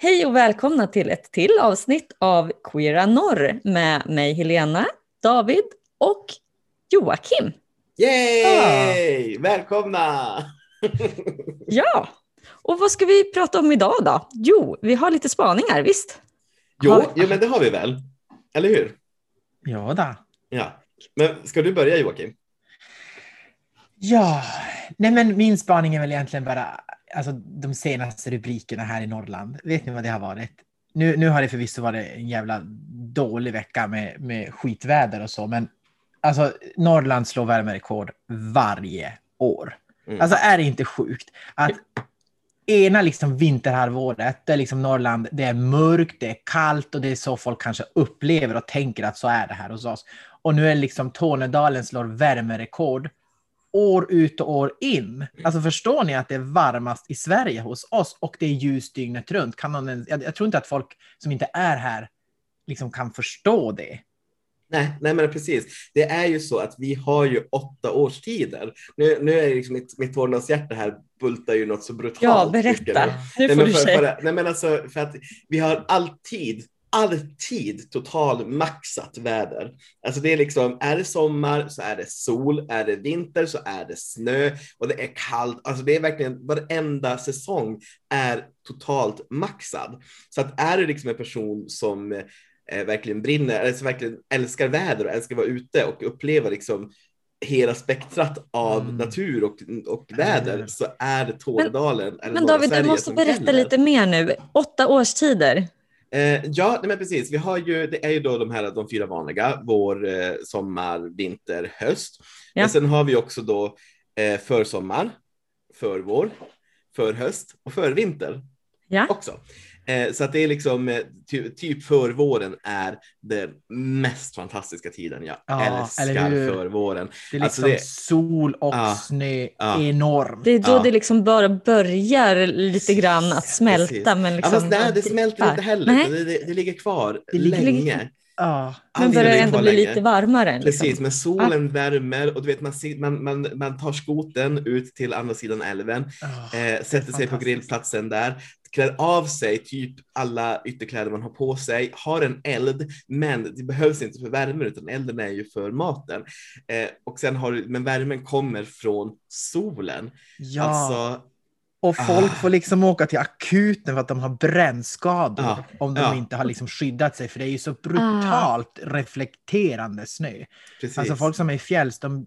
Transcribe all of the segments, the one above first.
Hej och välkomna till ett till avsnitt av Queera Norr med mig Helena, David och Joakim. Yay! Välkomna! Ja, och vad ska vi prata om idag då? Jo, vi har lite spaningar, visst? Jo, Har- jo men det har vi väl? Eller hur? Ja, då. Ja. Men ska du börja Joakim? Ja, nej men min spaning är väl egentligen bara alltså, de senaste rubrikerna här i Norrland. Vet ni vad det har varit? Nu, nu har det förvisso varit en jävla dålig vecka med, med skitväder och så, men alltså Norrland slår värmerekord varje år. Mm. Alltså är det inte sjukt att ena liksom vinterhalvåret, är liksom Norrland, det är mörkt, det är kallt och det är så folk kanske upplever och tänker att så är det här hos oss. Och nu är det liksom Tornedalen slår värmerekord år ut och år in. Alltså förstår ni att det är varmast i Sverige hos oss och det är ljus dygnet runt? Kan någon, jag, jag tror inte att folk som inte är här liksom kan förstå det. Nej, nej, men precis. Det är ju så att vi har ju åtta årstider. Nu, nu är liksom mitt, mitt Tornedalshjärta här bultar ju något så brutalt. Ja, berätta. nu. Nej, får men du för, säga. för, nej, men alltså för att vi har alltid, alltid total maxat väder. Alltså det är liksom, är det sommar så är det sol, är det vinter så är det snö och det är kallt. Alltså det är verkligen, varenda säsong är totalt maxad. Så att är det liksom en person som verkligen brinner, eller som verkligen älskar väder och älskar att vara ute och uppleva liksom hela spektrat av Mm. natur och, och väder så är det Tornedalen. Men norra David, du Sverige måste som berätta gäller. lite mer nu. Åtta årstider. Eh, ja, nej, men precis. Vi har ju, det är ju då de här de fyra vanliga, vår, eh, sommar, vinter, höst. Ja. Men sen har vi också då eh, försommar, förvår, förhöst och förvinter Ja. också. Eh, så att det är liksom, eh, ty, typ förvåren är den mest fantastiska tiden. Jag Ja, älskar förvåren. Det är Alltså liksom det- sol och Ja, snö ja. enormt. Det är då Ja. det liksom bara börjar lite grann att smälta. Precis. Men liksom ja, fast nej, det smälter inte heller. Det, det, det ligger kvar Det ligger- länge. Ja. Men börjar ändå bli länge. lite varmare. Liksom. Precis, men solen värmer och du vet, man, man, man, man tar skoten ut till andra sidan älven, Ja. eh, sätter sig på grillplatsen där, klär av sig typ alla ytterkläder man har på sig, har en eld, men det behövs inte för värmen utan elden är ju för maten. Eh, och sen har du, men värmen kommer från solen. ja. Alltså, Och folk Ah. får liksom åka till akuten för att de har brännskador Ja, om de ja. inte har liksom skyddat sig för det är ju så brutalt reflekterande snö. precis. Alltså folk som är i fjälls, de,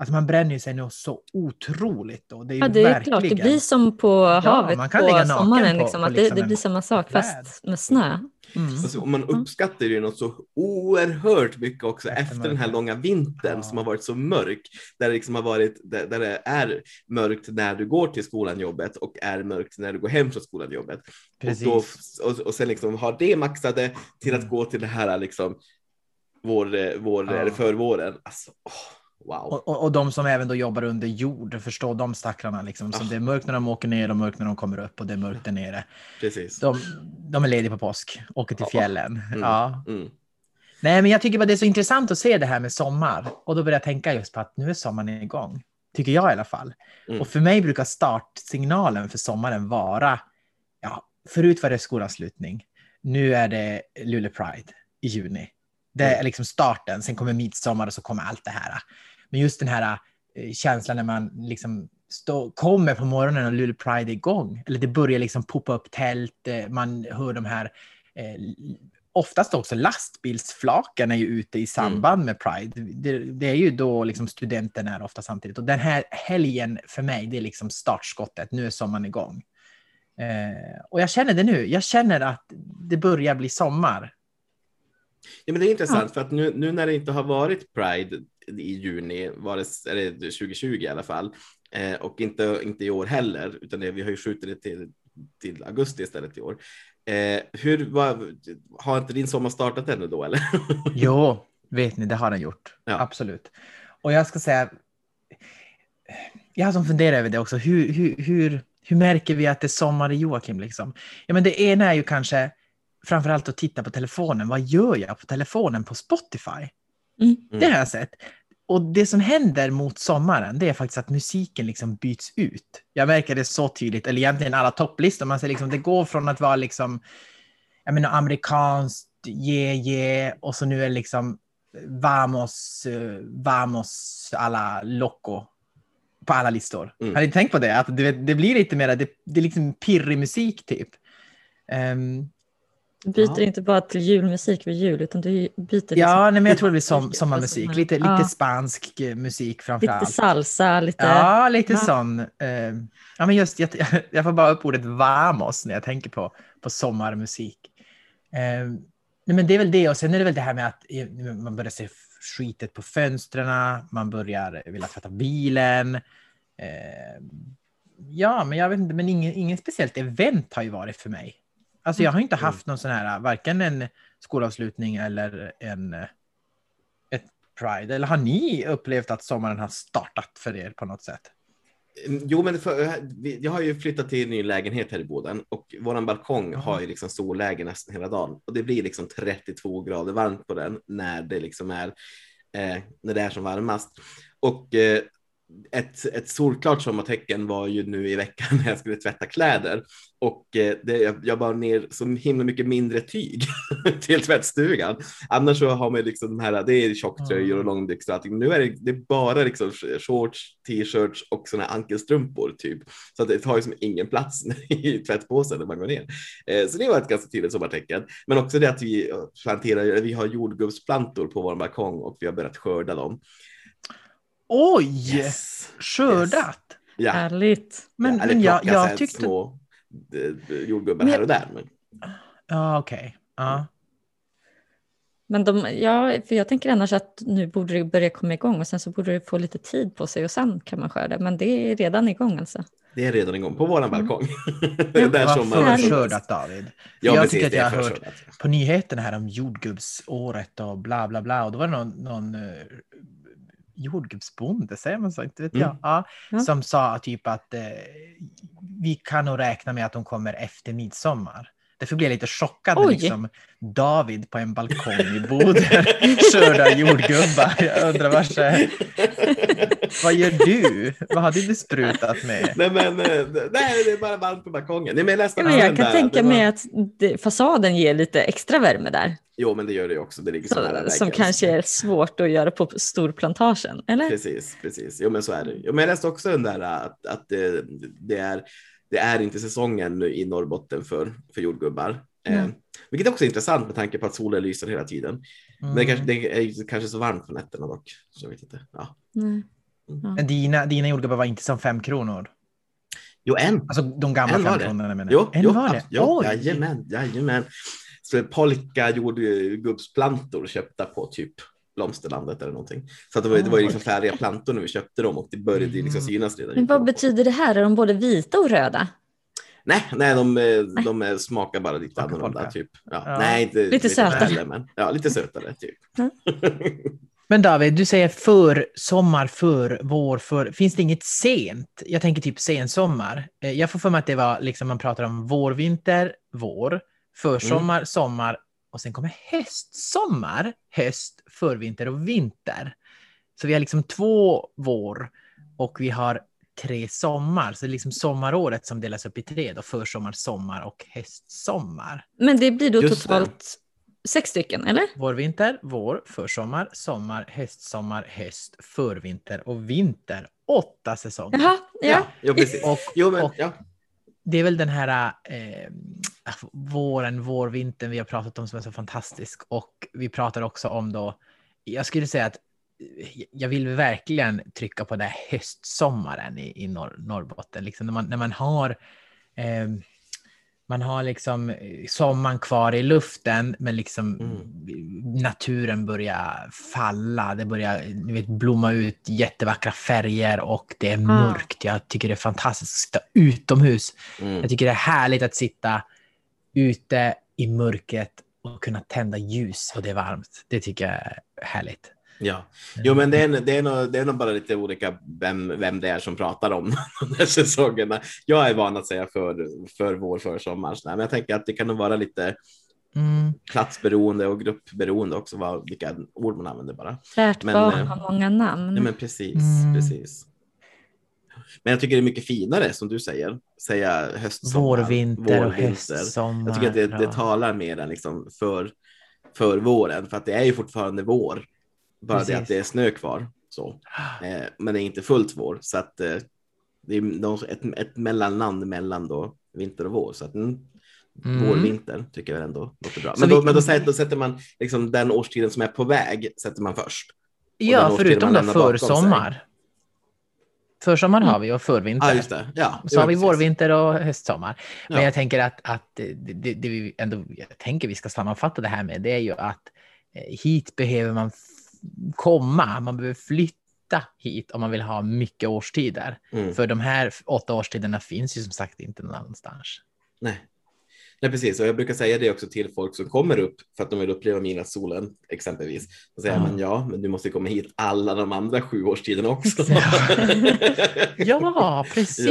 alltså man bränner sig nog så otroligt då. Det är ju Ja, det är verkligen... klart. Det blir som på havet man kan på ligga naken sommaren. på- liksom, på att det, liksom det en blir samma sak träd. fast med snö. Mm. Alltså, och man uppskattar ju något så oerhört mycket också Efter efter, den här långa vintern Ja. som har varit så mörk. Där det, liksom har varit, där, där det är mörkt när du går till skolan, jobbet och är mörkt när du går hem från skolan, jobbet. Precis. Och, då, och, och sen liksom har det maxade till att Mm. gå till det här liksom vår, eh, vår, Ja. eller förvåren. Alltså, åh, wow. Och, och, och de som även då jobbar under jord, förstå de stackarna liksom. Så Ah. det är mörkt när de åker ner och mörkt när de kommer upp och det är mörkt där nere. Precis. De, de är lediga på påsk, åker till fjällen. Mm. Ja. Mm. Nej, men jag tycker bara det är så intressant att se det här med sommar. Och då börjar jag tänka just på att nu är sommaren igång. Tycker jag i alla fall. Mm. Och för mig brukar startsignalen för sommaren vara, ja, förut var det skolavslutning. Nu är det Luleå Pride i juni. Det är Mm. liksom starten, sen kommer midsommar och så kommer allt det här. Men just den här eh, känslan när man liksom stå, kommer på morgonen och Luleå Pride är igång. Eller det börjar liksom poppa upp tält, eh, man hör de här eh, oftast också lastbilsflaken är ju ute i samband med Pride. Det, det är ju då liksom studenten är ofta samtidigt. Och den här helgen för mig, det är liksom startskottet. Nu är sommaren igång. Eh, och jag känner det nu. Jag känner att det börjar bli sommar. Ja, men det är intressant för att nu, nu när det inte har varit Pride i juni, var det, eller 2020 i alla fall, eh, och inte, inte i år heller, utan det, vi har ju skjutit det till, till augusti istället i år. Eh, hur, vad, har inte din sommar startat ännu då eller? Jo, vet ni, det har den gjort. Ja. Absolut. Och jag ska säga, jag har som funderat över det också. Hur, hur, hur, hur märker vi att det är sommar i Joakim? Liksom? Ja, men det ena är ju kanske framförallt att titta på telefonen. Vad gör jag på telefonen på Spotify? Mm. Det har jag sett. Och det som händer mot sommaren, det är faktiskt att musiken liksom byts ut. Jag märker det så tydligt, eller egentligen alla topplistor. Man ser liksom, det går från att vara liksom, jag menar, amerikanskt, yeah, yeah, och så nu är det liksom vamos, eh, vamos alla loco på alla listor. Mm. Har ni tänkt på det? Att det, det blir lite mer, det, det är liksom pirrig musik typ. Ehm, Du byter Ja. inte bara till julmusik vid jul, utan du byter liksom ja, nej, men jag tror det blir som, sommarmusik. Lite, lite Ja. spansk eh, musik lite framförallt. salsa, lite... Ja, lite Ja. sån. Eh, ja, men just, jag, jag får bara upp ordet vamos när jag tänker på, på sommarmusik. Eh, nej, men det är väl det, och sen är det väl det här med att man börjar se skitet på fönstren, man börjar vilja tvätta bilen. Eh, ja, men jag vet inte, men ingen, ingen speciellt event har ju varit för mig. Alltså jag har inte haft någon sån här, varken en skolavslutning eller en eh, ett Pride. Eller har ni upplevt att sommaren har startat för er på något sätt? Mm, Jo, men för, vi- jag har ju flyttat till en ny lägenhet här i Boden och våran balkong har ju liksom solläge nästan hela dagen och det blir liksom 32 grader varmt på den när det liksom är eh, när det är som varmast. Och eh, ett, ett solklart sommartecken var ju nu i veckan när jag skulle tvätta kläder och eh, det, jag, jag bar ner så himla mycket mindre tyg till tvättstugan. Annars så har man liksom de här, det är tjocktröjor och långbyxor och allting. Nu är det, det är bara liksom shorts, t-shirts och här ankelstrumpor typ. Så att det tar ju som ingen plats i tvättpåsen när man går ner. Eh, så det var ett ganska tydligt sommartecken. Men också det att vi planterar, vi har jordgubbsplantor på vår balkong och vi har börjat skörda dem. Oj! Yes. Skördat! Ja. Härligt. Men, ja, eller men jag, jag tyckte... små eh, jordgubbar Men- här och där. Men... Ja, okej. Ja. Men de, ja, för jag tänker annars att nu borde det börja komma igång och sen så borde det få lite tid på sig och sen kan man skörda. Men det är redan igång alltså. Det är redan igång på våran Mm. balkong. Där Det var förskördat David. Ja, jag precis, tycker att jag har hört på nyheterna här om jordgubbsåret och bla bla bla. Och då var det någon, någon uh, jordgubbsbonde, säger man så? Inte vet Mm. jag. Ja, Ja. Som sa typ att eh, vi kan nog räkna med att de kommer efter midsommar. Därför blev jag lite chockad när liksom David på en balkong i Boden skördar jordgubbar. Jag undrar vars, vad gör du? Vad har du besprutat med? Nej, men eh, nej, det är bara varmt på balkongen. Nej, men jag Ja, en men jag kan där. tänka var- mig att fasaden ger lite extra värme där. Jo, men det gör det ju också. Det ligger så nära Så, väggen. som kanske är svårt att göra på storplantagen, eller? Precis, precis. Jo, men så är det. Jo, men jag läste också den där att, att det, det, är, det är inte säsongen nu i Norrbotten för, för jordgubbar. Eh, Mm. vilket också är intressant med tanke på att solen lyser hela tiden. Men det, Mm. kanske, det är kanske så varmt på nätterna dock. Så jag vet inte. Ja. Nej. Men dina, dina jordgubbar var inte som fem kronor? Jo, en. Alltså de gamla En fem kronorna menar Jo, En jo, var det? jo, jajamän, jajamän. Så polka jordgubbsplantor köpta på typ Blomsterlandet eller någonting. Så att det var, det var ju liksom färdiga plantor när vi köpte dem och det började ju liksom Mm. synas redan. Men vad betyder det här? Är de både vita och röda? Nej, nej, de, eh, de eh, smakar bara lite annorlunda. Typ. Ja, Ja. Nej, inte, Lite sötare. heller, men, ja, lite sötare. Typ. Men David, du säger för sommar, för vår, för... Finns det inget sent? Jag tänker typ sensommar. Eh, Jag får för mig att det var liksom man pratar om vår, vinter, vår, försommar, Mm. sommar och sen kommer höstsommar, höst, förvinter och vinter. Så vi har liksom två vår och vi har tre sommar. Så det är liksom sommaråret som delas upp i tre då, försommar, sommar och höstsommar. Men det blir då Just det. totalt sex stycken, eller? Vår, vinter, vår, försommar, sommar, höstsommar, höst, förvinter och vinter. Åtta säsonger. Jaha, ja. Ja, jo, precis. Och, Jo, men, och ja det är väl den här eh, ah, våren, vårvintern vi har pratat om som är så fantastisk. Och vi pratar också om då, jag skulle säga att eh, jag vill verkligen trycka på den här höstsommaren i, i Norr, Norrbotten. Liksom när, man, när man har eh, man har liksom eh, sommaren kvar i luften, men liksom naturen börjar falla. Det börjar ni vet, blomma ut jättevackra färger och det är mörkt. Jag tycker det är fantastiskt att sitta utomhus. Mm. Jag tycker det är härligt att sitta ute i mörkret och kunna tända ljus och det är varmt. Det tycker jag är härligt. Ja, jo, men det är, det, är nog, det är nog bara lite olika vem, vem det är som pratar om de här säsongerna. Jag är van att säga för, för vår försommar, men jag tänker att det kan nog vara lite mm. platsberoende och gruppberoende också, vad, vilka ord man använder bara. Kärt barn eh, har många namn. Ja, men precis, mm. precis. Men jag tycker det är mycket finare som du säger, säga höstsommar. Vårvinter och höstsommar. Jag tycker att det, det talar mer än liksom för, för våren, för att det är ju fortfarande vår. Bara Precis. det att det är snö kvar. Så. Eh, men det är inte fullt vår, så att eh, det är ett, ett mellannamn mellan då vinter och vår. Så att, mm, mm. vinter tycker jag ändå låter bra. Men, då, vi... men då, sätter, då sätter man liksom den årstiden som är på väg, sätter man först. Ja, förutom då försommar. Försommar har vi och förvinter. Ja, just det. Ja, så har vi vårvinter och höstsommar. Men ja. jag tänker att, att det, det, det, vi ändå jag tänker vi ska sammanfatta det här med, det är ju att eh, hit behöver man komma, man behöver flytta hit om man vill ha mycket årstider. Mm. För de här åtta årstiderna finns ju som sagt inte någon annanstans. Nej. Nej, precis. Och jag brukar säga det också till folk som kommer upp för att de vill uppleva midnattssolen exempelvis. Då säger mm. man ja, men du måste komma hit alla de andra sju årstiderna också. ja, precis.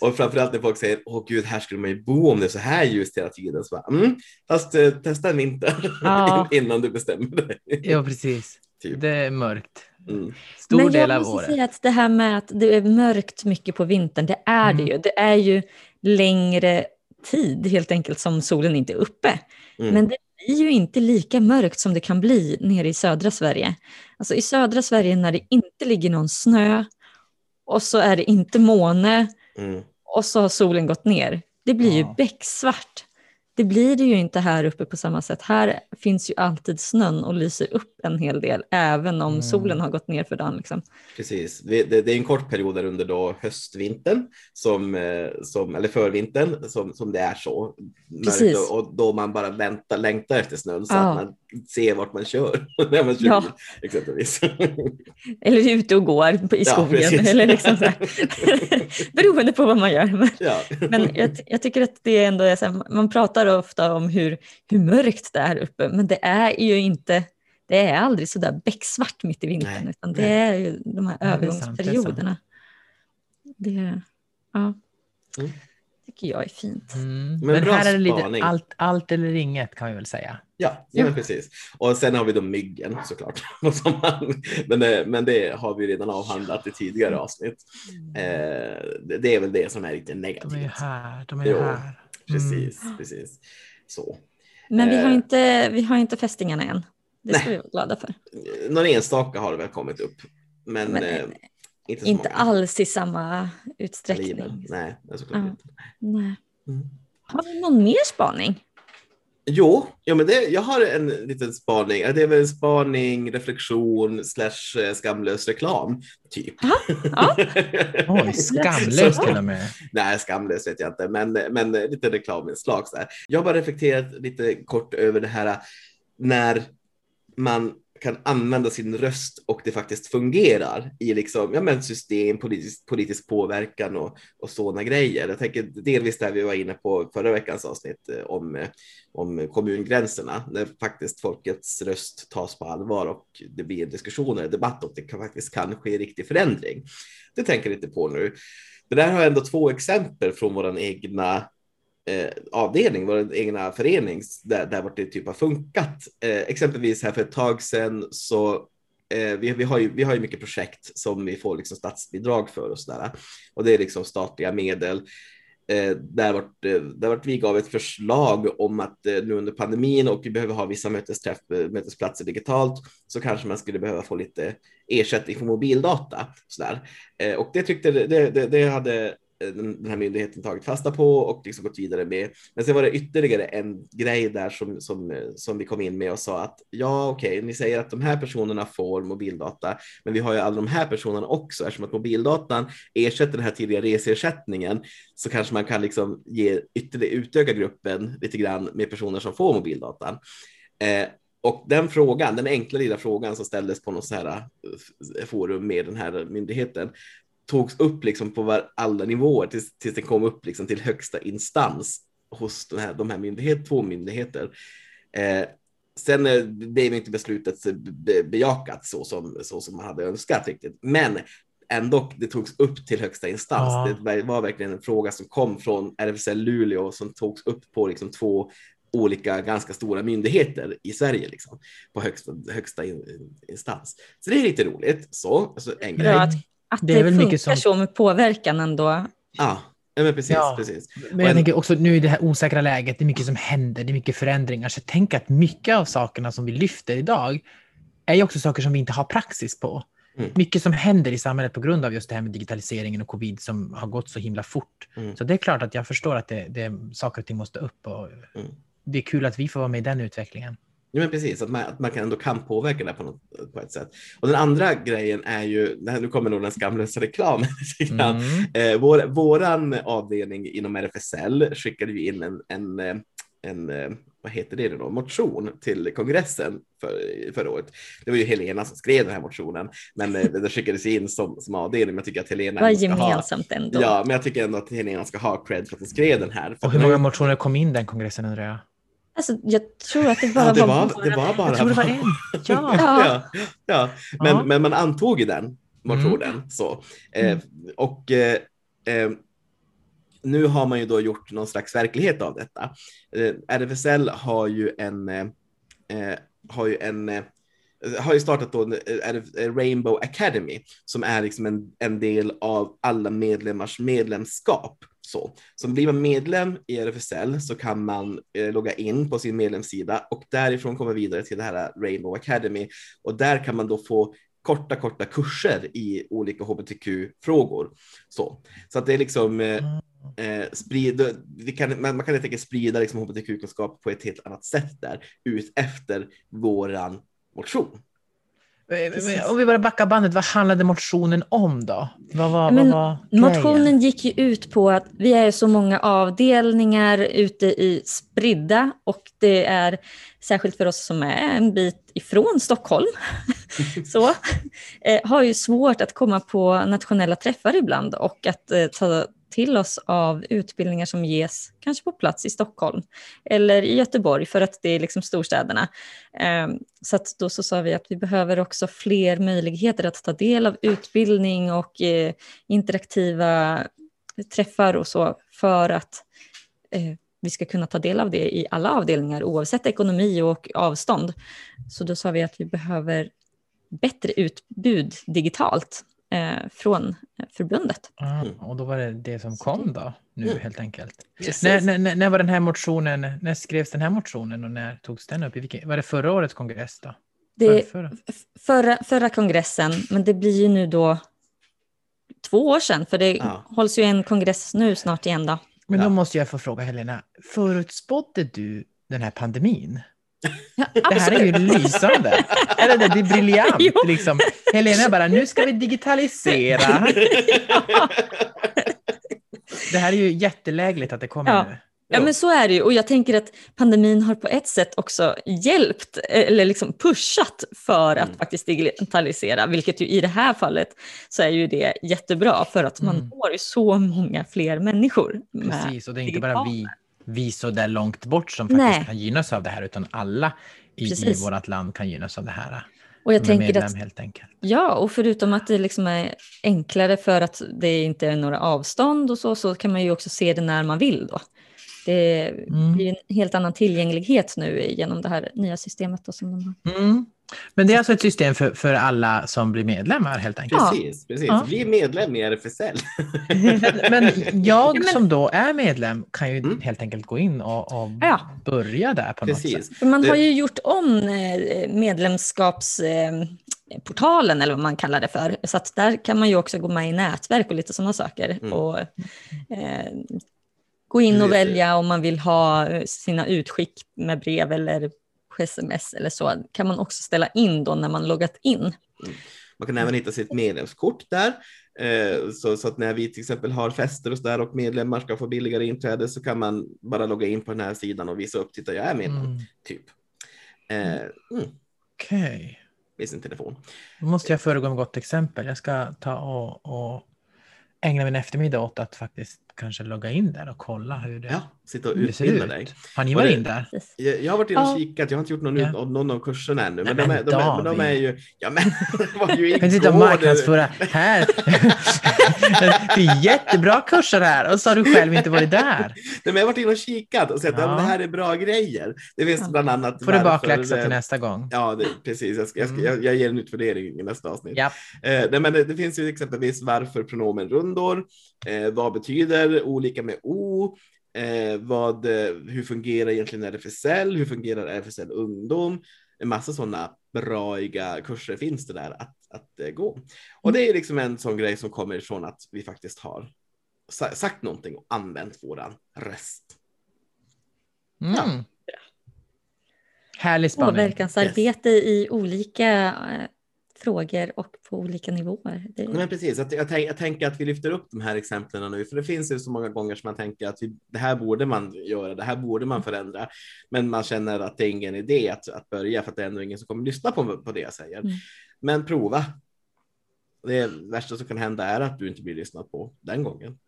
Ja. Och framförallt när folk säger, åh gud, här skulle man ju bo om det är så här ljust hela tiden. Så bara, mm, fast eh, testa en vinter ja. innan du bestämmer dig. ja, precis. Typ. Det är mörkt. Mm. Stor Men del av året. jag måste säga att det här med att det är mörkt mycket på vintern, det är mm. det ju. Det är ju längre tid helt enkelt som solen inte är uppe. Mm. Men det blir ju inte lika mörkt som det kan bli nere i södra Sverige. Alltså i södra Sverige när det inte ligger någon snö och så är det inte måne mm. och så har solen gått ner. Det blir ja. ju becksvart. Det blir det ju inte här uppe på samma sätt. Här finns ju alltid snön och lyser upp en hel del, även om mm. solen har gått ner för dagen. Liksom. Precis, det, det, det, är en kort period där under då höstvintern, som, eh, som, eller förvintern, som, som det är så mörkt och, och, då man bara väntar, längtar efter snön så ja. att man ser vart man kör när man kör ja. exempelvis. Eller ute och går i skogen. Ja, eller liksom så Beroende på vad man gör. Men, ja. men jag, jag, tycker att det ändå är så här, man pratar ofta om hur, hur mörkt det är uppe, men det är ju inte det är aldrig så där becksvart mitt i vintern, nej, utan det nej. är ju de här övergångsperioderna. Det, det, ja. Mm tycker jag är fint. Mm. Men, men här är det lite allt, allt eller inget kan vi väl säga. Ja, ja, Men precis. Och sen har vi då myggen såklart. men, det, men det har vi redan avhandlat i tidigare avsnitt. Mm. Eh, det är väl det som är lite negativt. De är här, de är jo, här. Mm. Precis, precis. Så. Men vi har, eh. inte, vi har inte fästingarna än. Det ska Nej. vi vara glada för. Någon enstaka har det väl kommit upp. Men, men eh, inte, inte alls i samma utsträckning. Livet. Nej, det är såklart ja. inte. Nej. Mm. Har du någon mer spaning? Jo, ja, men det, jag har en liten spaning. Det är väl en spaning, reflektion slash eh, skamlös reklam, typ. Ja. Oj, skamlös till och med. Nej, skamlös vet jag inte, men, men lite reklaminslag. Jag har bara reflekterat lite kort över det här när man kan använda sin röst och det faktiskt fungerar i liksom, ja, men system, politisk, politisk påverkan och, och sådana grejer. Jag tänker delvis där vi var inne på förra veckans avsnitt eh, om, eh, om kommungränserna, när faktiskt folkets röst tas på allvar och det blir en diskussion eller debatt och det kan faktiskt kan ske riktig förändring. Det tänker jag lite på nu. Det där har jag ändå två exempel från våran egna eh, avdelning, vår egna förening, där, där vart det typ har funkat. Eh, exempelvis här för ett tag sedan så eh, vi, vi, har ju, vi har ju mycket projekt som vi får liksom statsbidrag för och sådär. Och det är liksom statliga medel. Eh, där, vart, eh, där vart vi gav ett förslag om att eh, nu under pandemin och vi behöver ha vissa mötesträff, eh, mötesplatser digitalt så kanske man skulle behöva få lite ersättning för mobildata. Sådär. Och det tyckte det, det, det hade Eh, den här myndigheten tagit fasta på och liksom gått vidare med. Men sen var det ytterligare en grej där som, som, eh, som vi kom in med och sa att ja, okej, okay, ni säger att de här personerna får mobildata, men vi har ju alla de här personerna också eftersom att mobildatan ersätter den här tidigare reseersättningen så kanske man kan liksom ge ytterligare utöka gruppen lite grann med personer som får mobildatan. Eh, och den frågan, den enkla lilla frågan som ställdes på något så här eh, forum med den här myndigheten, togs upp liksom på alla nivåer tills, tills det kom upp liksom till högsta instans hos den här, de här myndighet, två myndigheter. Eh, sen eh, blev inte beslutet be, bejakat så som, så som man hade önskat riktigt. Men ändå, det togs upp till högsta instans. Ja. Det var verkligen en fråga som kom från RFSL Luleå som togs upp på liksom två olika ganska stora myndigheter i Sverige liksom, på högsta, högsta in, instans. Så det är lite roligt. Så, alltså en grej. Bra att, att Det det, är väl mycket funkar som- så med påverkan ändå. Ja, men precis. Ja. precis. Men jag en- tänker också nu i det här osäkra läget, det är mycket som händer, det är mycket förändringar. Så tänker att mycket av sakerna som vi lyfter idag är ju också saker som vi inte har praxis på. Mm. Mycket som händer i samhället på grund av just det här med digitaliseringen och covid som har gått så himla fort. Mm. Så det är klart att jag förstår att det, det, saker och ting måste upp och Mm. det är kul att vi får vara med i den utvecklingen. Ja, men precis, att man, att man kan ändå kan påverka det på, något, på ett sätt. Och den andra grejen är ju, nu kommer nog den skamlösa reklamen. Mm. Eh, vår, våran avdelning inom RFSL skickade ju in en, en, eh, en eh, vad heter det då, motion till kongressen för, förra året. Det var ju Helena som skrev den här motionen, men eh, det skickades in som, som avdelning. Men jag tycker att Helena ändå ska ha, gemensamt ändå. Ja, men jag tycker ändå att Helena ska ha cred för att hon skrev den här. Och hur den många motioner kom in den kongressen undrar jag? Alltså, jag tror att det bara Ja, det var, var, det var bara... Jag tror det var en. Ja. Ja. ja, ja. Men, Ja. men man antog ju den motionen. Så. Eh, Mm. och eh, eh, nu har man ju då gjort någon slags verklighet av detta. Eh, RFSL har ju en, eh, har ju en har ju startat då Rainbow Academy som är liksom en, en del av alla medlemmars medlemskap. Så, så blir man medlem i RFSL så kan man eh, logga in på sin medlemssida och därifrån komma vidare till det här Rainbow Academy och där kan man då få korta, korta kurser i olika hbtq-frågor. Så, så att det är liksom eh, eh, sprida, vi kan, man, man kan helt enkelt sprida liksom hbtq-kunskap på ett helt annat sätt där ut efter våran motion. Eh, Om vi bara backar bandet, vad handlade motionen om då? Vad var, Men vad var? Motionen gick ju ut på att vi är så många avdelningar ute i spridda och det är särskilt för oss som är en bit ifrån Stockholm så eh, har ju svårt att komma på nationella träffar ibland och att eh, ta till oss av utbildningar som ges kanske på plats i Stockholm eller i Göteborg för att det är liksom storstäderna. Ehm, så att då så sa vi att vi behöver också fler möjligheter att ta del av utbildning och eh, interaktiva träffar och så för att eh, vi ska kunna ta del av det i alla avdelningar oavsett ekonomi och avstånd. Så då sa vi att vi behöver bättre utbud digitalt eh, från eh, förbundet. Ah, och då var det det som kom då, nu Mm. helt enkelt. När, när, när- var den här motionen, när skrevs den här motionen och när togs den upp? I vilken, var det förra årets kongress då? Det, Förra, förra, förra kongressen, men det blir ju nu då två år sedan, för det Ja. hålls ju en kongress nu snart igen då. Men då Ja. måste jag få fråga Helena, förutspådde du den här pandemin? Ja, Det här är ju lysande. Eller det, det är briljant. Jo. Liksom. Helena bara, nu ska vi digitalisera. Det här är ju jättelägligt att det kommer Ja. nu. Ja, men så är det ju. Och jag tänker att pandemin har på ett sätt också hjälpt, eller liksom pushat för att Mm. faktiskt digitalisera, vilket ju i det här fallet så är ju det jättebra för att man Mm. ju så många fler människor. Precis, och det är inte bara vi, vi så där långt bort som faktiskt Nej. kan gynnas av det här, utan alla i, i vårt land kan gynnas av det här. Och jag tänker medlem att, helt enkelt. ja, och förutom att det liksom är enklare för att det inte är några avstånd och så, så kan man ju också se det när man vill då. Det Mm. blir ju en helt annan tillgänglighet nu genom det här nya systemet då som de har. Mm. Men det är alltså ett system för, för alla som blir medlemmar helt enkelt. Precis, precis. Ja. Bli medlem i RFSL. Men jag men- som då är medlem kan ju Mm. helt enkelt gå in och, och Ja. börja där på något sätt. Precis. För man har ju gjort om eh, medlemskapsportalen, eller vad man kallar det för. Så att där kan man ju också gå med i nätverk och lite sådana saker. Mm. Och, eh, gå in och välja om man vill ha eh, sina utskick med brev eller sms eller så. kan man också ställa in då när man loggat in. Man kan även hitta sitt medlemskort där. Eh, Så, så att när vi till exempel har fester och så där och medlemmar ska få billigare inträde så kan man bara logga in på den här sidan och visa upp, titta jag är medlem, Mm. typ. Eh, mm, Okej. med sin telefon. Då måste jag föregå med gott exempel. Jag ska ta och, och ägna min eftermiddag åt att faktiskt kanske logga in där och kolla hur det, Ja, sitta och utbilda ut. dig. Har ni varit det- in där? Jag, jag har varit inne och kikat, jag har inte gjort någon, Ja. ut, någon av kurserna ännu. Men, Nej, de, men är, de, är, men de är ju... Ja men, det var ju Jag kan sitta och igår, det- marknadsföra. Här! det är jättebra kurser här och så har du själv inte varit där. Nej, men jag har varit inne och kikat och sett att Ja. det här är bra grejer. Det finns Ja. bland annat... Får du bakläxa till nästa gång. Ja, det, precis. Jag, ska, jag, ska, Mm. jag, jag ger en utvärdering i nästa avsnitt. Ja. Eh, nej, men det, det finns ju exempelvis varför pronomen rundor, eh, vad betyder olika med o, eh, vad, eh, hur fungerar egentligen RFSL, hur fungerar RFSL ungdom, en massa sådana braiga kurser finns det där att, att eh, gå. Och det är liksom en sån grej som kommer ifrån att vi faktiskt har sa- sagt någonting och använt våran röst. Mm. Härlig spaning. Påverkansarbete i olika eh, frågor och på olika nivåer. Det, Nej, men precis, att jag, jag tänker att vi lyfter upp de här exemplen nu, för det finns ju så många gånger som man tänker att vi, det här borde man göra, det här borde man förändra, men man känner att det är ingen idé att, att börja för att det är ändå ingen som kommer lyssna på, på det jag säger. Mm. Men prova. Det värsta som kan hända är att du inte blir lyssnad på den gången.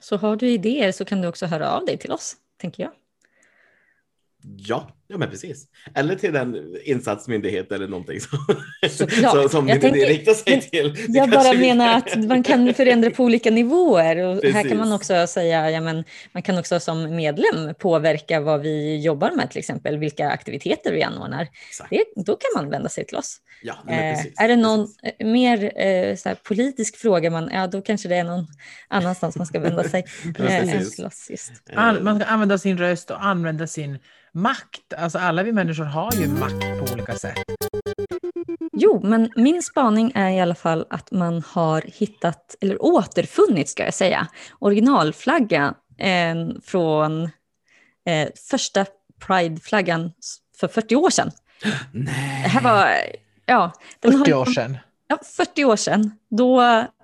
Så har du idéer så kan du också höra av dig till oss, tänker jag. Ja, ja men precis. Eller till den insatsmyndighet eller någonting som, som, som Jag det tänker- riktar sig men till. Det Jag bara menar att man kan förändra på olika nivåer. Och här kan man också säga, ja, men man kan också som medlem påverka vad vi jobbar med, till exempel vilka aktiviteter vi anordnar. Det, då kan man vända sig till oss. Ja, Eh, är det någon precis. eh, mer eh, så här, politisk fråga, man, ja, då kanske det är någon annanstans man ska vända sig eh, till oss. Just. An- man ska använda sin röst och använda sin makt. Alltså alla vi människor har ju makt på olika sätt. Jo, men min spaning är i alla fall att man har hittat, eller återfunnit ska jag säga, originalflaggan eh, från eh, första Pride-flaggan för 40 år sedan. Nej. Det här var, ja, den har 40 liksom- år sedan. Ja, 40 år sedan. Då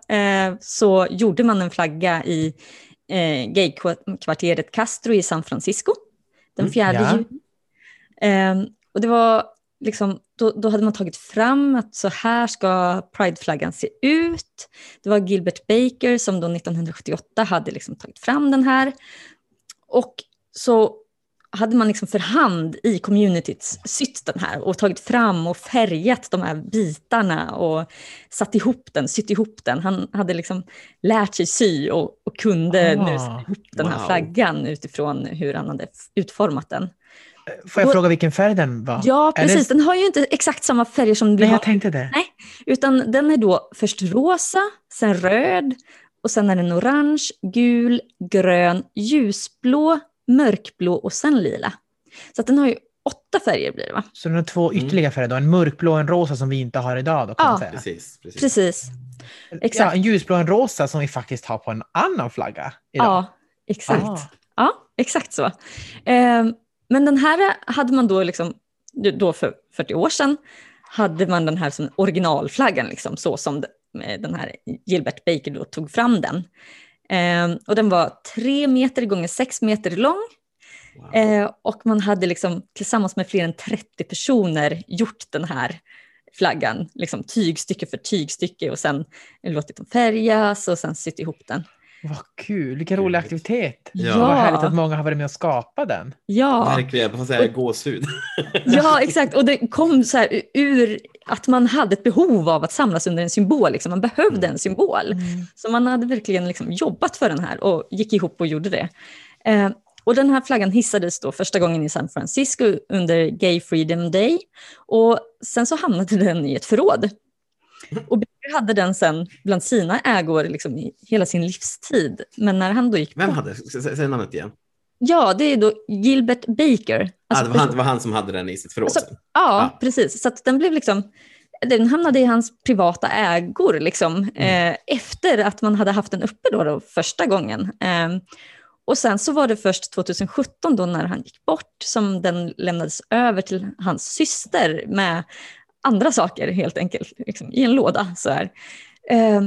eh, så gjorde man en flagga i eh, gaykvarteret Castro i San Francisco den Mm, 4 ja. juni. Eh, och det var liksom, då, då hade man tagit fram att så här ska prideflaggan se ut. Det var Gilbert Baker som då 1978 hade liksom tagit fram den här. Och så hade man liksom för hand i communityt sytt den här och tagit fram och färgat de här bitarna och satt ihop den, sytt ihop den. Han hade liksom lärt sig sy och, och kunde Ah, nu sätta ihop den här wow. flaggan utifrån hur han hade utformat den. Får jag Och- fråga vilken färg den var? Ja, det- precis. Den har ju inte exakt samma färger som vi Nej, har jag tänkte det. Nej. Utan den är då först rosa, sen röd och sen är den orange, gul, grön, ljusblå, mörkblå och sen lila. Så att den har ju åtta färger blir det va? Så den har två Mm. ytterligare färger då, en mörkblå och en rosa som vi inte har idag då kan Ja. Precis, precis. Precis. Ja, exakt. en ljusblå och en rosa som vi faktiskt har på en annan flagga idag. Ja, exakt. Ah. Ja, exakt så. Eh, men den här hade man då, liksom, då för 40 år sedan, hade man den här som originalflaggan, liksom, så som de- den här Gilbert Baker då tog fram den. Eh, och den var tre meter gånger sex meter lång Wow. eh, och man hade liksom, tillsammans med fler än 30 personer gjort den här flaggan, liksom tygstycke för tygstycke och sen låtit dem färgas och sen sytt ihop den. Vad kul, vilken rolig aktivitet. Ja. Vad härligt att många har varit med och skapat den. Ja. Verkligen, jag får säga gåshud. Ja, exakt. Och det kom så här ur att man hade ett behov av att samlas under en symbol. Liksom. Man behövde en symbol. Så man hade verkligen liksom jobbat för den här och gick ihop och gjorde det. Eh, och den här flaggan hissades då första gången i San Francisco under Gay Freedom Day. Och sen så hamnade den i ett förråd. Och hade den sen bland sina ägor liksom i hela sin livstid. Men när han då gick Vem bort- hade, sä- sä- säg namnet igen. Ja, det är då Gilbert Baker. ah, Alltså det, var han, det var han som hade den i sitt förråd Alltså. Ja, Ja. precis. Så den blev liksom, den hamnade i hans privata ägor liksom, eh, efter att man hade haft den uppe då, då första gången. Eh, och sen så var det först 2017 då när han gick bort som den lämnades över till hans syster med andra saker helt enkelt, liksom, i en låda. Så här. Eh,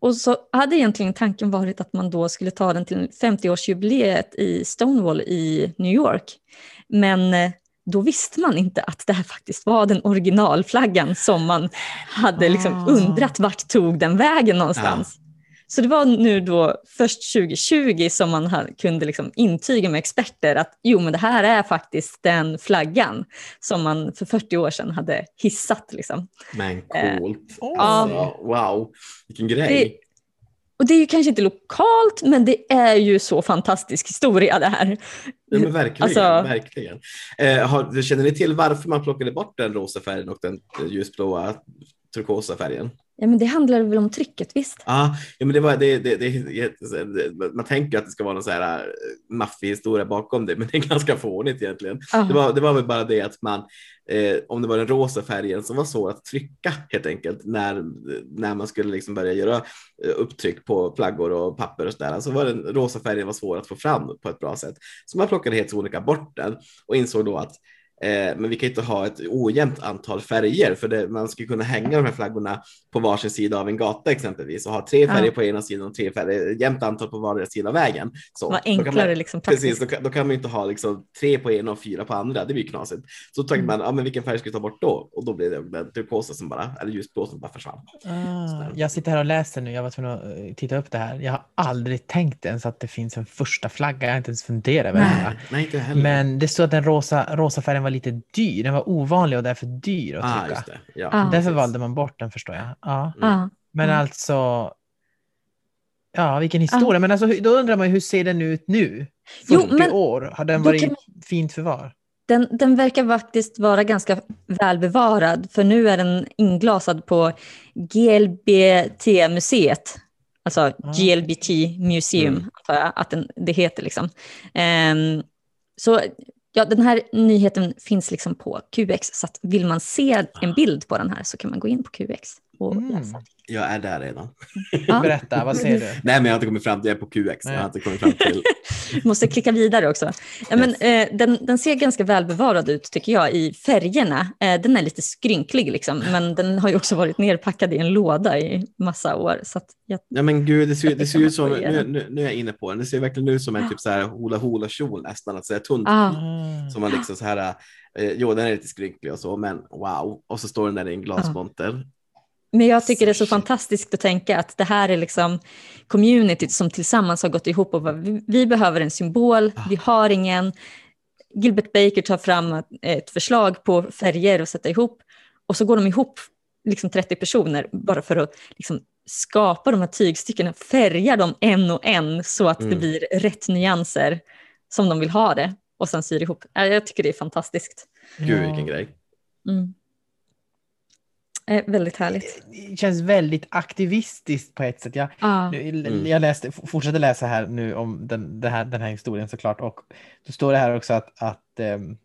och så hade egentligen tanken varit att man då skulle ta den till 50-årsjubileet i Stonewall i New York. Men eh, då visste man inte att det här faktiskt var den originalflaggan som man hade liksom Ah. undrat vart tog den vägen någonstans. Så det var nu då först 2020 som man kunde liksom intyga med experter att jo men det här är faktiskt den flaggan som man för 40 år sedan hade hissat. Liksom. Men coolt. Eh, alltså, wow, vilken grej. Det, och det är ju kanske inte lokalt, men det är ju så fantastisk historia det här. Ja, men verkligen. Alltså, verkligen. Eh, har, känner ni till varför man plockade bort den rosa färgen och den ljusblåa turkosa färgen? Ja, men det handlar väl om trycket, visst? Ja, ja men det var, det, det, det, man tänker att det ska vara någon så här äh, maffig historia bakom det, men det är ganska fånigt egentligen. Det var, det var väl bara det att man, eh, om det var den rosa färgen som var svår att trycka helt enkelt när, när man skulle liksom börja göra eh, upptryck på flaggor och papper och sådär, så var den rosa färgen var svår att få fram på ett bra sätt. Så man plockade helt sonika bort den och insåg då att men vi kan inte ha ett ojämnt antal färger för det, man skulle kunna hänga de här flaggorna på varsin sida av en gata exempelvis och ha tre färger ja. på ena sidan och tre färger, jämnt antal på vardera sida av vägen. Så, Vad enklare man, liksom. Precis, då kan, då kan man inte ha liksom tre på ena och fyra på andra, det blir ju knasigt. Så tänkte mm. man, ja men vilken färg ska vi ta bort då? Och då blev det den turkosa som bara, eller ljusblå som bara försvann. Ah, jag sitter här och läser nu, jag var tvungen att eh, titta upp det här. Jag har aldrig tänkt ens att det finns en första flagga, jag har inte ens funderat över det. Nej, inte heller. Men det står att den rosa, rosa färgen var lite dyr. Den var ovanlig och därför dyr att ah, trycka. Ah, ja, ah. Därför valde man bort den förstår jag. Ja. Mm. Men mm. alltså, ja vilken historia. Men alltså, då undrar man ju hur ser den ut nu? 40 jo, men, år, har den varit man... fint förvar? Den, den verkar faktiskt vara ganska välbevarad för nu är den inglasad på GLBT-museet. Alltså ah. GLBT Museum, mm. antar jag att den, det heter. Liksom. Um, så Ja, den här nyheten finns liksom på QX, så vill man se en bild på den här så kan man gå in på QX och mm. läsa. Jag är där redan. Ja. Berätta, vad ser du? Nej, men jag har inte kommit fram till, jag är på QX. Nej. Jag har inte kommit fram till. Måste klicka vidare också. Ja, men, eh, den, den ser ganska välbevarad ut tycker jag i färgerna. Eh, den är lite skrynklig liksom, men den har ju också varit nerpackad i en låda i massa år. Så jag, ja men gud, det ser, det ser ut som, nu, nu, nu, är jag inne på den, det ser verkligen ut som en typ så här hula hula kjol nästan, att säga tunt. Ah. Som man liksom så här, eh, jo den är lite skrynklig och så, men wow. Och så står den där i en glasmonter. Men jag tycker det är så fantastiskt att tänka att det här är liksom communityt som tillsammans har gått ihop och bara, vi, vi behöver en symbol, vi ah. har ingen. Gilbert Baker tar fram ett förslag på färger att sätta ihop och så går de ihop liksom 30 personer bara för att liksom skapa de här tygstyckena, färga dem en och en så att mm. det blir rätt nyanser som de vill ha det och sen syr ihop. Jag tycker det är fantastiskt. Gud vilken grej. Mm. Eh, väldigt härligt. Det känns väldigt aktivistiskt på ett sätt. Jag, ah. mm. jag läste, fortsätter läsa här nu om den, den, här, den här historien såklart och då står det här också att, att um,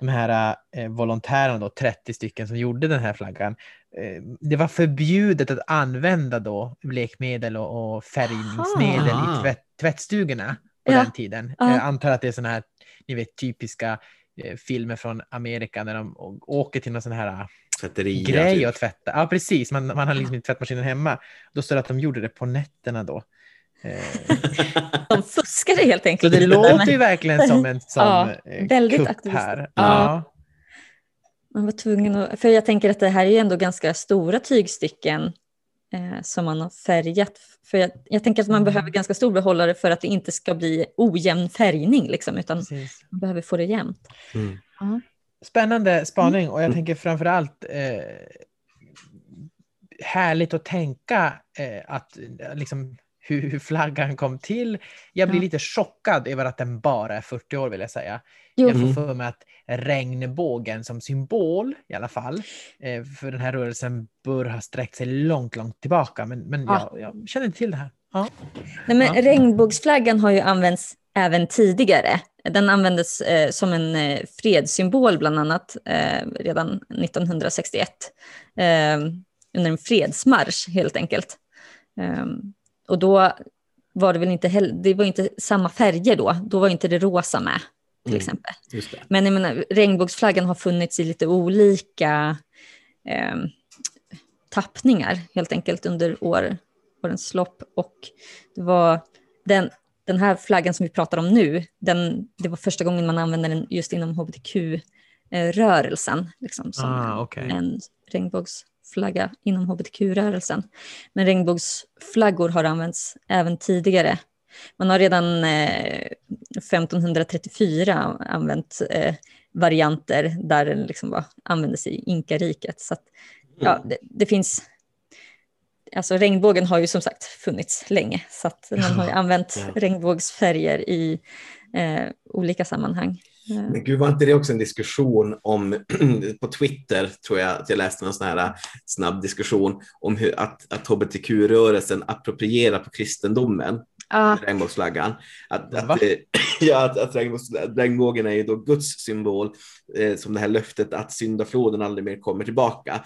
de här eh, volontärerna, då, 30 stycken som gjorde den här flaggan, eh, det var förbjudet att använda då blekmedel och, och färgningsmedel Aha. i tvätt, tvättstugorna på ja. den tiden. Ah. Jag antar att det är sådana här, ni vet, typiska eh, filmer från Amerika när de åker till någon sån här Tvätteria, grej typ. att tvätta. Ja, precis. Man, man har liksom inte tvättmaskinen hemma. Då står det att de gjorde det på nätterna då. Eh. de fuskade helt enkelt. Så det låter ju verkligen som en sån ja, eh, väldigt kupp här. Ja. ja. Man var tvungen att, för jag tänker att det här är ju ändå ganska stora tygstycken eh, som man har färgat. För jag, jag tänker att man mm. behöver ganska stor behållare för att det inte ska bli ojämn färgning, liksom, utan Precis. man behöver få det jämnt. Mm. Ja. Spännande spaning och jag mm. tänker framför allt eh, härligt att tänka eh, att liksom, hur, hur, flaggan kom till. Jag blir ja. lite chockad över att den bara är 40 år vill jag säga. Jo. Jag får mm. för mig att regnbågen som symbol i alla fall eh, för den här rörelsen bör ha sträckt sig långt, långt tillbaka. Men, men ja. jag, jag känner inte till det här. Ja. Nej, men ja. Regnbågsflaggan har ju använts även tidigare. Den användes eh, som en eh, fredssymbol bland annat eh, redan 1961 eh, under en fredsmarsch helt enkelt. Eh, och då var det väl inte heller, det var inte samma färger då, då var inte det rosa med till mm, exempel. Men jag menar, regnbågsflaggan har funnits i lite olika eh, tappningar helt enkelt under år, årens lopp och det var den den här flaggan som vi pratar om nu, den, det var första gången man använde den just inom hbtq-rörelsen, liksom, som ah, okay. en regnbågsflagga. flagga inom hbtq-rörelsen. Men regnbågsflaggor har använts även tidigare. Man har redan eh, 1534 använt eh, varianter där den liksom var, användes i inkariket. Så att, ja, mm. det, det, finns... Alltså regnbågen har ju som sagt funnits länge, så att man har använt ja. regnbågsfärger i eh, olika sammanhang. Men gud, var inte det också en diskussion om, på Twitter tror jag att jag läste någon sån här äh, snabb diskussion om hur att, att hbtq-rörelsen approprierar på kristendomen, ah. regnbågsflaggan. Att, att, ja, att, att regnbågen är ju då Guds symbol, eh, som det här löftet att syndafloden aldrig mer kommer tillbaka.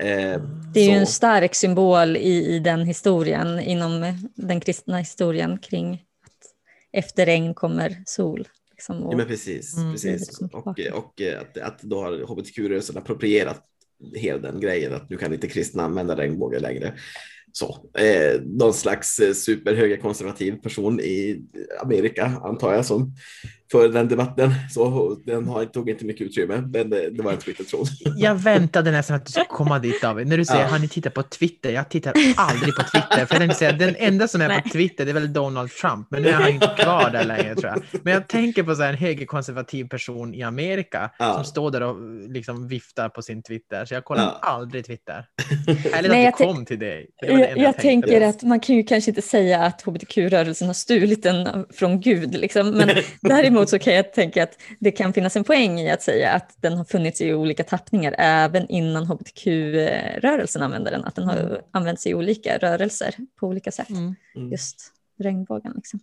Eh, det är så. ju en stark symbol i, i den historien, inom den kristna historien kring att efter regn kommer sol. Liksom, och, ja, men precis, mm, precis. Och, och, och att, att då har hbtq-rörelsen approprierat hela den grejen att nu kan inte kristna använda regnbågen längre. Så, eh, någon slags eh, superhögerkonservativ person i Amerika antar jag som för den debatten. Så den har, tog inte mycket utrymme, men det, det var en Twitter-tråd. Jag väntade nästan att du skulle komma dit David. När du säger ja. har ni tittat på Twitter? Jag tittar aldrig på Twitter. För jag säga, den enda som är Nej. på Twitter det är väl Donald Trump, men nu är han inte kvar där längre tror jag. Men jag tänker på så en högerkonservativ person i Amerika ja. som står där och liksom viftar på sin Twitter. Så jag kollar ja. aldrig Twitter. Eller att du kom till dig. Det jag, jag, jag tänker att man kan ju kanske inte säga att hbtq-rörelsen har stulit den från Gud, liksom. men däremot Däremot så kan jag tänka att det kan finnas en poäng i att säga att den har funnits i olika tappningar även innan hbtq-rörelsen använde den, att den har mm. använts i olika rörelser på olika sätt. Mm. mm. Just regnbågen. Liksom.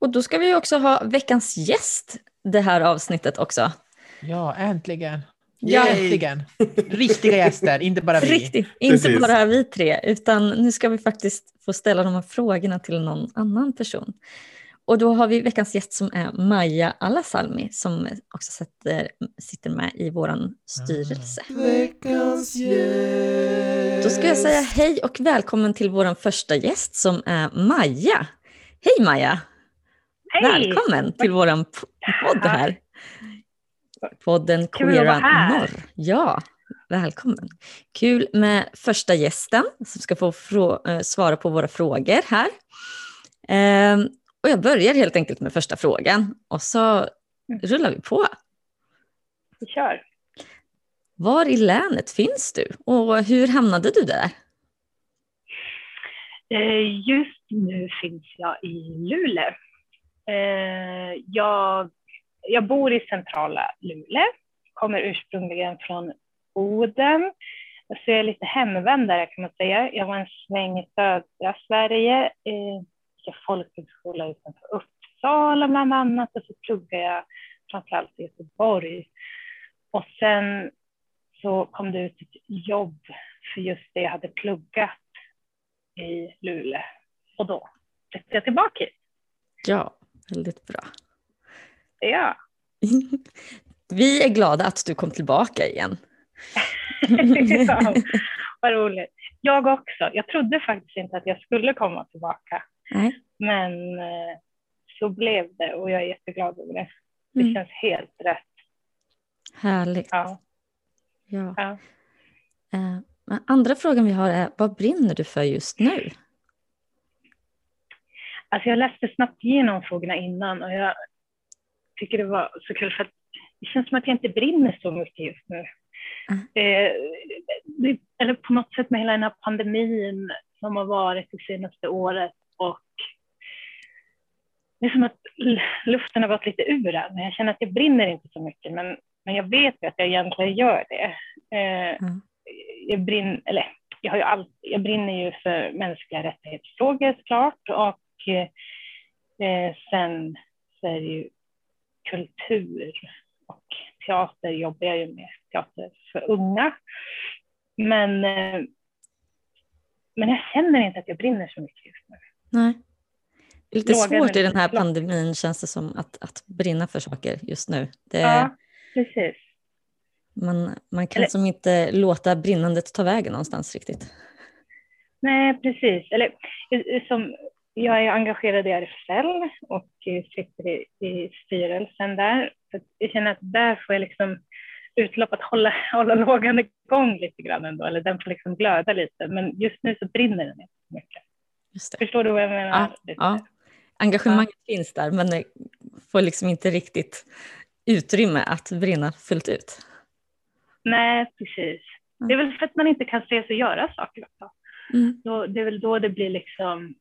Och då ska vi också ha veckans gäst det här avsnittet också. Ja, äntligen. Ja. Äntligen! Riktiga gäster, inte bara vi. Riktigt, inte Precis. bara vi tre, utan nu ska vi faktiskt få ställa de här frågorna till någon annan person. Och då har vi veckans gäst som är Maja Alasalmi som också sitter, sitter med i vår styrelse. Veckans gäst. Då ska jag säga hej och välkommen till vår första gäst som är Maja. Hej Maja! Hej! Välkommen till vår podd här. Podden Queera Norr. Ja, välkommen. Kul med första gästen som ska få äh, svara på våra frågor här. Och jag börjar helt enkelt med första frågan och så mm. rullar vi på. Vi kör. Var i länet finns du och hur hamnade du där? Eh, just nu finns jag i Luleå. Eh, jag, jag bor i centrala Luleå, kommer ursprungligen från Boden. Så jag är lite hemvändare kan man säga. Jag var en sväng i södra Sverige gick folkhögskola utanför Uppsala bland annat och så pluggade jag framförallt i Göteborg. Och sen så kom det ut ett jobb för just det jag hade pluggat i Luleå och då flyttade jag tillbaka hit. Ja, väldigt bra. Ja. Vi är glada att du kom tillbaka igen. ja, vad roligt. Jag också. Jag trodde faktiskt inte att jag skulle komma tillbaka. Nej. Men eh, så blev det och jag är jätteglad över det. Det mm. känns helt rätt. Härligt. Ja. ja. ja. Uh, andra frågan vi har är, vad brinner du för just nu? Alltså jag läste snabbt igenom frågorna innan och jag tycker det var så kul för att det känns som att jag inte brinner så mycket just nu. Mm. Eh, det, eller på något sätt med hela den här pandemin som har varit det senaste året och det är som att luften har gått lite ur den. Jag känner att jag brinner inte så mycket, men, men jag vet ju att jag egentligen gör det. Eh, mm. jag, brinner, eller, jag, har ju all, jag brinner ju för mänskliga rättighetsfrågor såklart och eh, sen så är det ju kultur och teater jobbar jag ju med, teater för unga. Men, eh, men jag känner inte att jag brinner så mycket just nu. Nej. Det är lite svårt i den här pandemin känns det som att, att brinna för saker just nu. Det, ja, precis. Man, man kan Eller, som inte låta brinnandet ta vägen någonstans riktigt. Nej, precis. Eller, som, jag är engagerad i RFSL och sitter i, i styrelsen där. Så jag känner att där får jag liksom utlopp att hålla, hålla lågan igång lite grann ändå, eller den får liksom glöda lite. Men just nu så brinner den inte så mycket. Förstår du vad jag menar? Ja, ja. Engagemanget ja. finns där, men det får liksom inte riktigt utrymme att brinna fullt ut. Nej, precis. Det är väl för att man inte kan se sig göra saker också. Mm. Då, det är väl då det blir liksom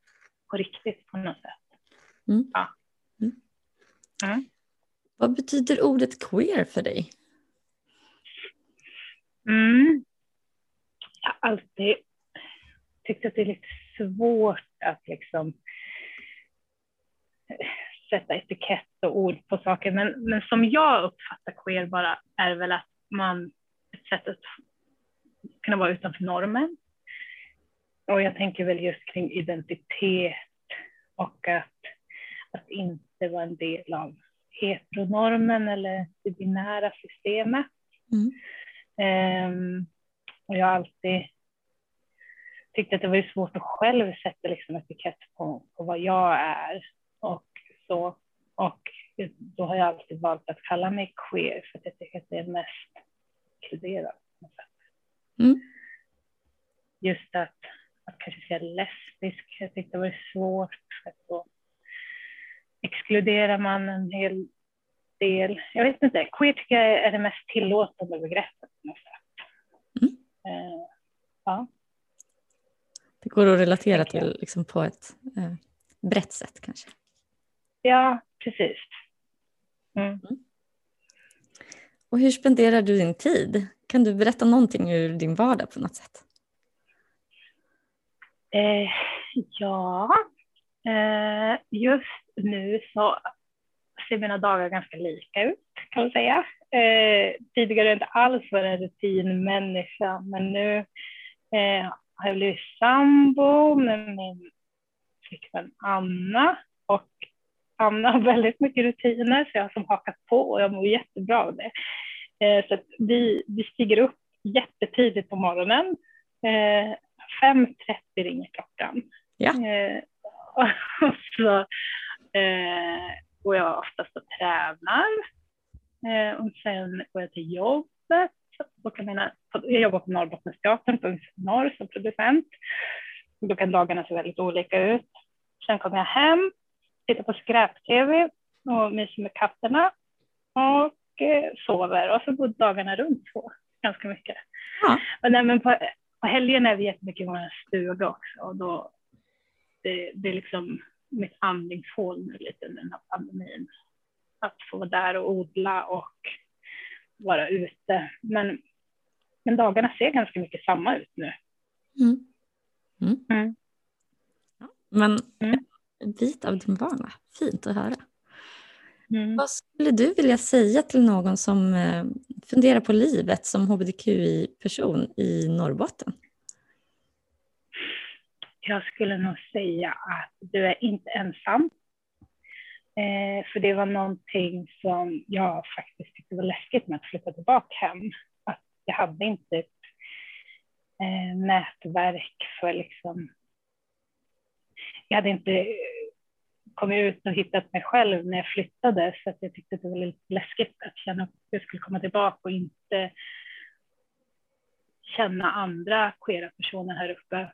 på riktigt på något sätt. Mm. Ja. Mm. Vad betyder ordet queer för dig? Mm. Jag har alltid tyckt att det är lite svårt att liksom sätta etikett och ord på saker. Men, men som jag uppfattar queer bara är väl att man, ett sätt att kunna vara utanför normen. Och jag tänker väl just kring identitet och att, att inte vara en del av heteronormen eller det binära systemet. Mm. Um, och jag har alltid tyckt att det var svårt att själv sätta liksom etikett på, på vad jag är och så. Och då har jag alltid valt att kalla mig queer för att jag tycker att det är mest inkluderat. Mm. Just att, att kanske säga lesbisk, jag tyckte det var svårt. För då exkluderar man en hel del. Jag vet inte, queer tycker jag är det mest tillåtande begreppet. Mm. Uh, ja. Det går att relatera till liksom, på ett eh, brett sätt kanske. Ja, precis. Mm. Mm. Och hur spenderar du din tid? Kan du berätta någonting ur din vardag på något sätt? Eh, ja, eh, just nu så ser mina dagar ganska lika ut kan man säga. Eh, tidigare har jag inte alls varit en rutinmänniska men nu eh, har jag blivit sambo med min flickvän Anna och Anna har väldigt mycket rutiner så jag har som hakat på och jag mår jättebra av det. Eh, så vi, vi stiger upp jättetidigt på morgonen. Eh, 5.30 ringer klockan. Ja. Eh, och så eh, går jag oftast och tränar. Eh, och sen går jag till jobbet. Och jag, menar, jag jobbar på Norrbottensteatern på Norr som producent. Då kan dagarna se väldigt olika ut. Sen kommer jag hem, tittar på skräp-tv och myser med katterna. Och eh, sover och så går dagarna runt så ganska mycket. Ja. Och nej, men på, på helgen är vi jättemycket i vår stuga också och då det, det är liksom mitt andningshål nu lite den här pandemin. Att få vara där och odla och vara ute. Men, men dagarna ser ganska mycket samma ut nu. Mm. Mm. Mm. Ja, men mm. en bit av din vardag, fint att höra. Mm. Vad skulle du vilja säga till någon som eh, funderar på livet som hbtqi-person i Norrbotten? Jag skulle nog säga att du är inte ensam. Eh, för det var någonting som jag faktiskt tyckte var läskigt med att flytta tillbaka hem. Att jag hade inte ett eh, nätverk för liksom... Jag hade inte kommit ut och hittat mig själv när jag flyttade så att jag tyckte det var lite läskigt att känna att jag skulle komma tillbaka och inte känna andra queera personer här uppe.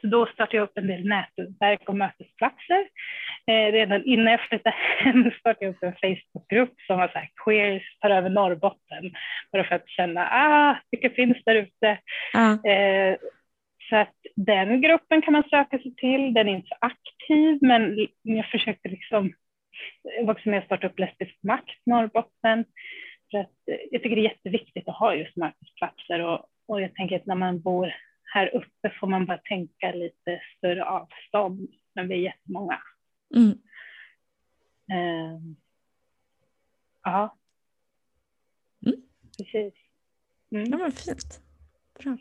Så då startade jag upp en del nätverk och mötesplatser. Eh, redan innan jag flyttade hem startade jag upp en Facebookgrupp som var så här, queers tar över Norrbotten. Bara för att känna, ah, vilka finns där ute? Eh, så att den gruppen kan man söka sig till. Den är inte så aktiv, men jag försökte liksom, jag var också med och starta upp Lesbisk makt Norrbotten. För att jag tycker det är jätteviktigt att ha just mötesplatser och, och jag tänker att när man bor här uppe får man bara tänka lite större avstånd, men vi är jättemånga. Mm. Uh, ja. Mm. Precis. Mm. Ja, men fint. Bra.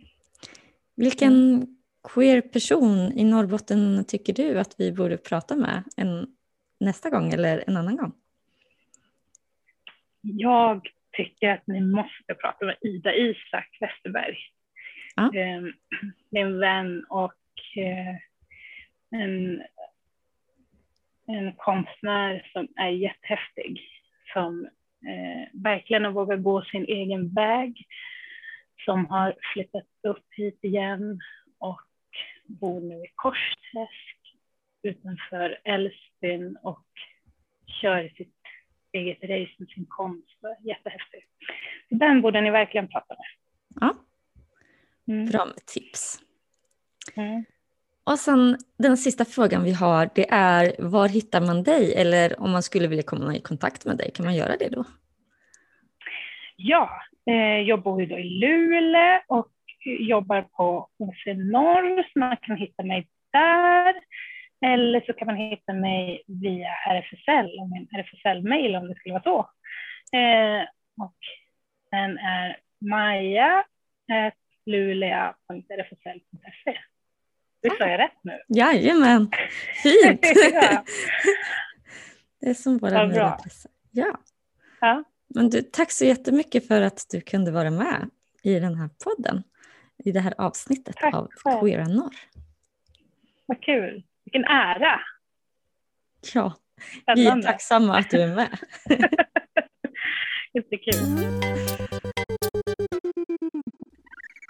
Vilken mm. queer person i Norrbotten tycker du att vi borde prata med en, nästa gång eller en annan gång? Jag tycker att ni måste prata med Ida Isak Westerberg. Ja. Ehm, det är en vän och eh, en, en konstnär som är jättehäftig. Som Eh, verkligen att våga gå sin egen väg. Som har flyttat upp hit igen och bor nu i Korsträsk utanför Älvsbyn och kör sitt eget race med sin konst. Jättehäftigt. Den borde ni verkligen prata med. Ja, Mm. bra med tips. Mm. Och sen den sista frågan vi har, det är var hittar man dig? Eller om man skulle vilja komma i kontakt med dig, kan man göra det då? Ja, eh, jag bor ju då i Luleå och jobbar på OC Norr, så man kan hitta mig där. Eller så kan man hitta mig via RFSL, om min RFSL-mail om det skulle vara så. Eh, och den är maja.luleå.rfsl.se. Det sa jag rätt nu? Jajamän, fint! Ja. det är som våra Vad bra. mejladresser. Ja. Ja. Men du, tack så jättemycket för att du kunde vara med i den här podden, i det här avsnittet Tack av själv. Queera Norr. Vad kul. Vilken ära. Ja, vi är tacksamma att du är med. Jättekul.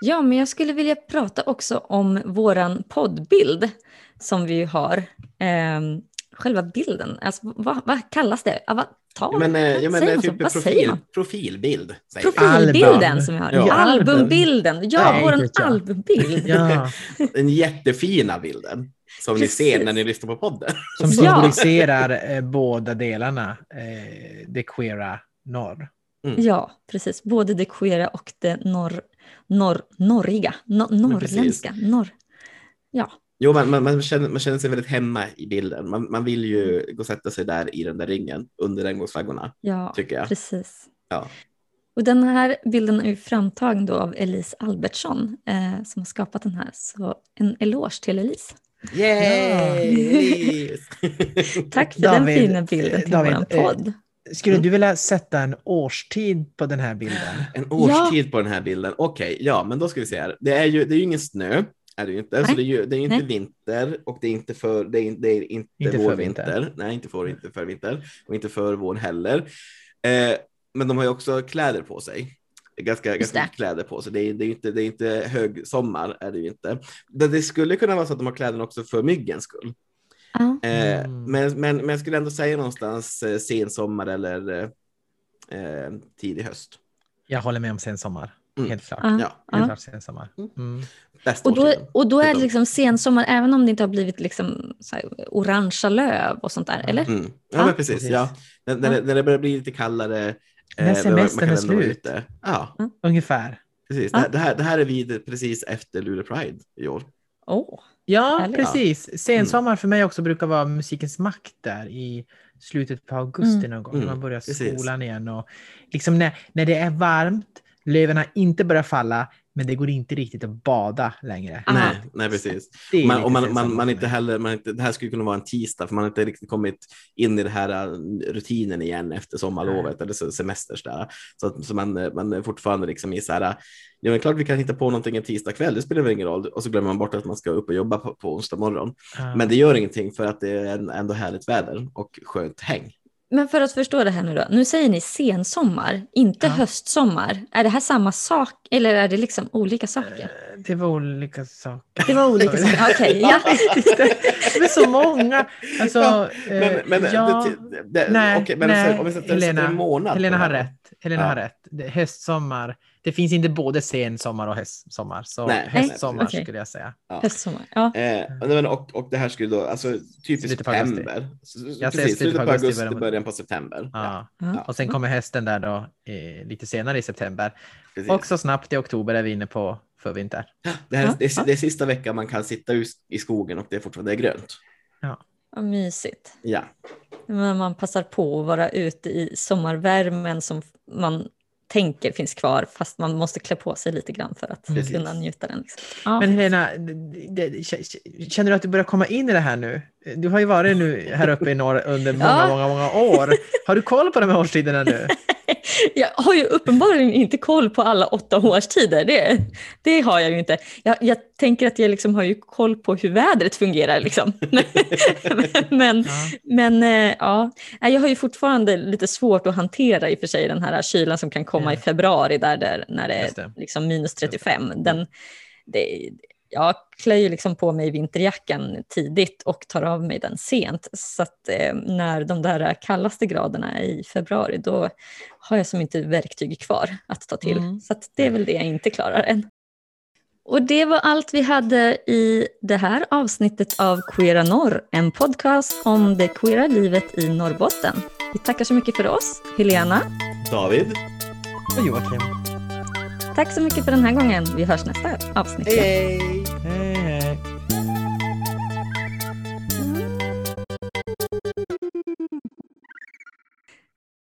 Ja, men jag skulle vilja prata också om våran poddbild som vi har. Ehm, själva bilden, alltså, vad, vad kallas det? Avatar? Men, eh, ja, men Säger typ Vad säger profil, man? profilbild. Säger. Profilbilden Album. som vi har. Ja. Ja, albumbilden. Ja, vet jag. albumbild. Ja, Den jättefina bilden som ni Precis. ser när ni lyssnar på podden. som Ja. symboliserar eh, båda delarna, eh, det queera norr. Ja, precis. Både det queera och det norr, norr, norriga, no, norrländska. Norr. Ja, Jo, man, man, man, känner, man känner sig väldigt hemma i bilden. Man, man vill ju gå och sätta sig där i den där ringen under regnbågsflaggorna, ja tycker jag. precis. Ja. Och den här bilden är ju framtagen då av Elise Albertsson eh, som har skapat den här. Så en eloge till Elise. Yay! Tack för David, den fina bilden till David, våran eh, podd. Skulle Mm. du vilja sätta en årstid på den här bilden? En årstid på den här bilden. Okej, ja, men då ska vi se här. Det är ju, det är ju ingen snö, är det ju inte. Så Nej. det är ju, det är ju inte Nej. vinter och det är inte för, det är, det är inte, Inte för vår vinter. vinter. Nej, inte för, inte för vinter och inte för vår heller. Eh, men de har ju också kläder på sig. Ganska, ganska det. mycket kläder på sig. Det är, det är inte, det är inte hög sommar, är det ju inte. Det skulle kunna vara så att de har kläderna också för myggens skull. Eh, Mm. men, men, men jag skulle ändå säga någonstans eh, sen sommar eller eh, eh, tidig höst. Jag håller med om sen sommar. Mm. Helt klart. Ja. Helt Ja. klart sen sommar. Mm. bästa Och då, och då är det liksom sensommar, även om det inte har blivit liksom så här orangea löv och sånt där, eller? Mm. Ja, Ja. men precis. Precis. Ja. När, när, det, när det börjar bli lite kallare. När man- semestern är slut. ute. Ja, Ungefär. precis. Ja. Det, det, här, det här är vid precis efter Luleå Pride i år. Åh, Ja, Härligt. precis. Sensommar för mig också brukar vara musikens makt där i slutet på augusti någon gång. Mm, När man börjar precis. skolan igen. Och liksom när, när det är varmt, löven har inte börjat falla, men det går inte riktigt att bada längre. Aha. Nej, nej, precis. Det är Man, och man, man, man inte heller, man inte, det här skulle kunna vara en tisdag, för man har inte riktigt kommit in i det här äh, rutinen igen efter sommarlovet eller se- semesters där. Så, att, så man, äh, man är fortfarande liksom i så här, ja men klart vi kan hitta på någonting en tisdag kväll, det spelar väl ingen roll. Och så glömmer man bort att man ska upp och jobba på, på onsdag morgon. Ja. Men det gör ingenting för att det är ändå härligt väder och skönt häng. Men för att förstå det här nu då, nu säger ni sensommar, inte Ja. höstsommar. Är det här samma sak eller är det liksom olika saker? Det var olika saker. Det var olika saker, okej. ja. det är så många. Alltså, Men, eh, men, ja, det, det, nej, okej, men nej, om vi sätter, Helena, en månad Helena har rätt. Helena Ja. har rätt. Det, höstsommar. Det finns inte både sensommar och höstsommar. Så Nej, höstsommar okej. skulle jag säga. Höstsommar, ja. Eh, och, och det här skulle då, alltså typ augusti. september. Jag säger Precis, slutet på augusti, början början på- september. Ja. Ja. Och sen kommer hösten där då eh, lite senare i september. precis. Och så snabbt i oktober är vi inne på förvinter. Det, här, Ja, det, är, ja. det är sista veckan man kan sitta ut i skogen och det är fortfarande grönt. Vad mysigt. Ja, Men man passar på att vara ute i sommarvärmen som man tänker finns kvar fast man måste klä på sig lite grann för att Precis. kunna njuta den. Liksom. Ja. Men Helena, känner du att du börjar komma in i det här nu? Du har ju varit nu här uppe i norr under många, Ja. många, många år. Har du koll på de här årstiderna nu? jag har ju uppenbarligen inte koll på alla åtta årstider. Det, det har jag ju inte. Jag, jag tänker att jag liksom har ju koll på hur vädret fungerar. Liksom. men ja. men äh, ja, jag har ju fortfarande lite svårt att hantera i och för sig den här kylan som kan komma ja. i februari där, där när det är liksom minus 35. Den, det, jag klär ju liksom på mig vinterjackan tidigt och tar av mig den sent. Så att eh, när de där kallaste graderna är i februari, då har jag som inte verktyg kvar att ta till. Mm. Så det är väl det jag inte klarar än. Och det var allt vi hade i det här avsnittet av Queera Norr, en podcast om det queera livet i Norrbotten. Vi tackar så mycket för oss, Helena, David och Joakim. Tack så mycket för den här gången. Vi hörs nästa avsnitt. Hej!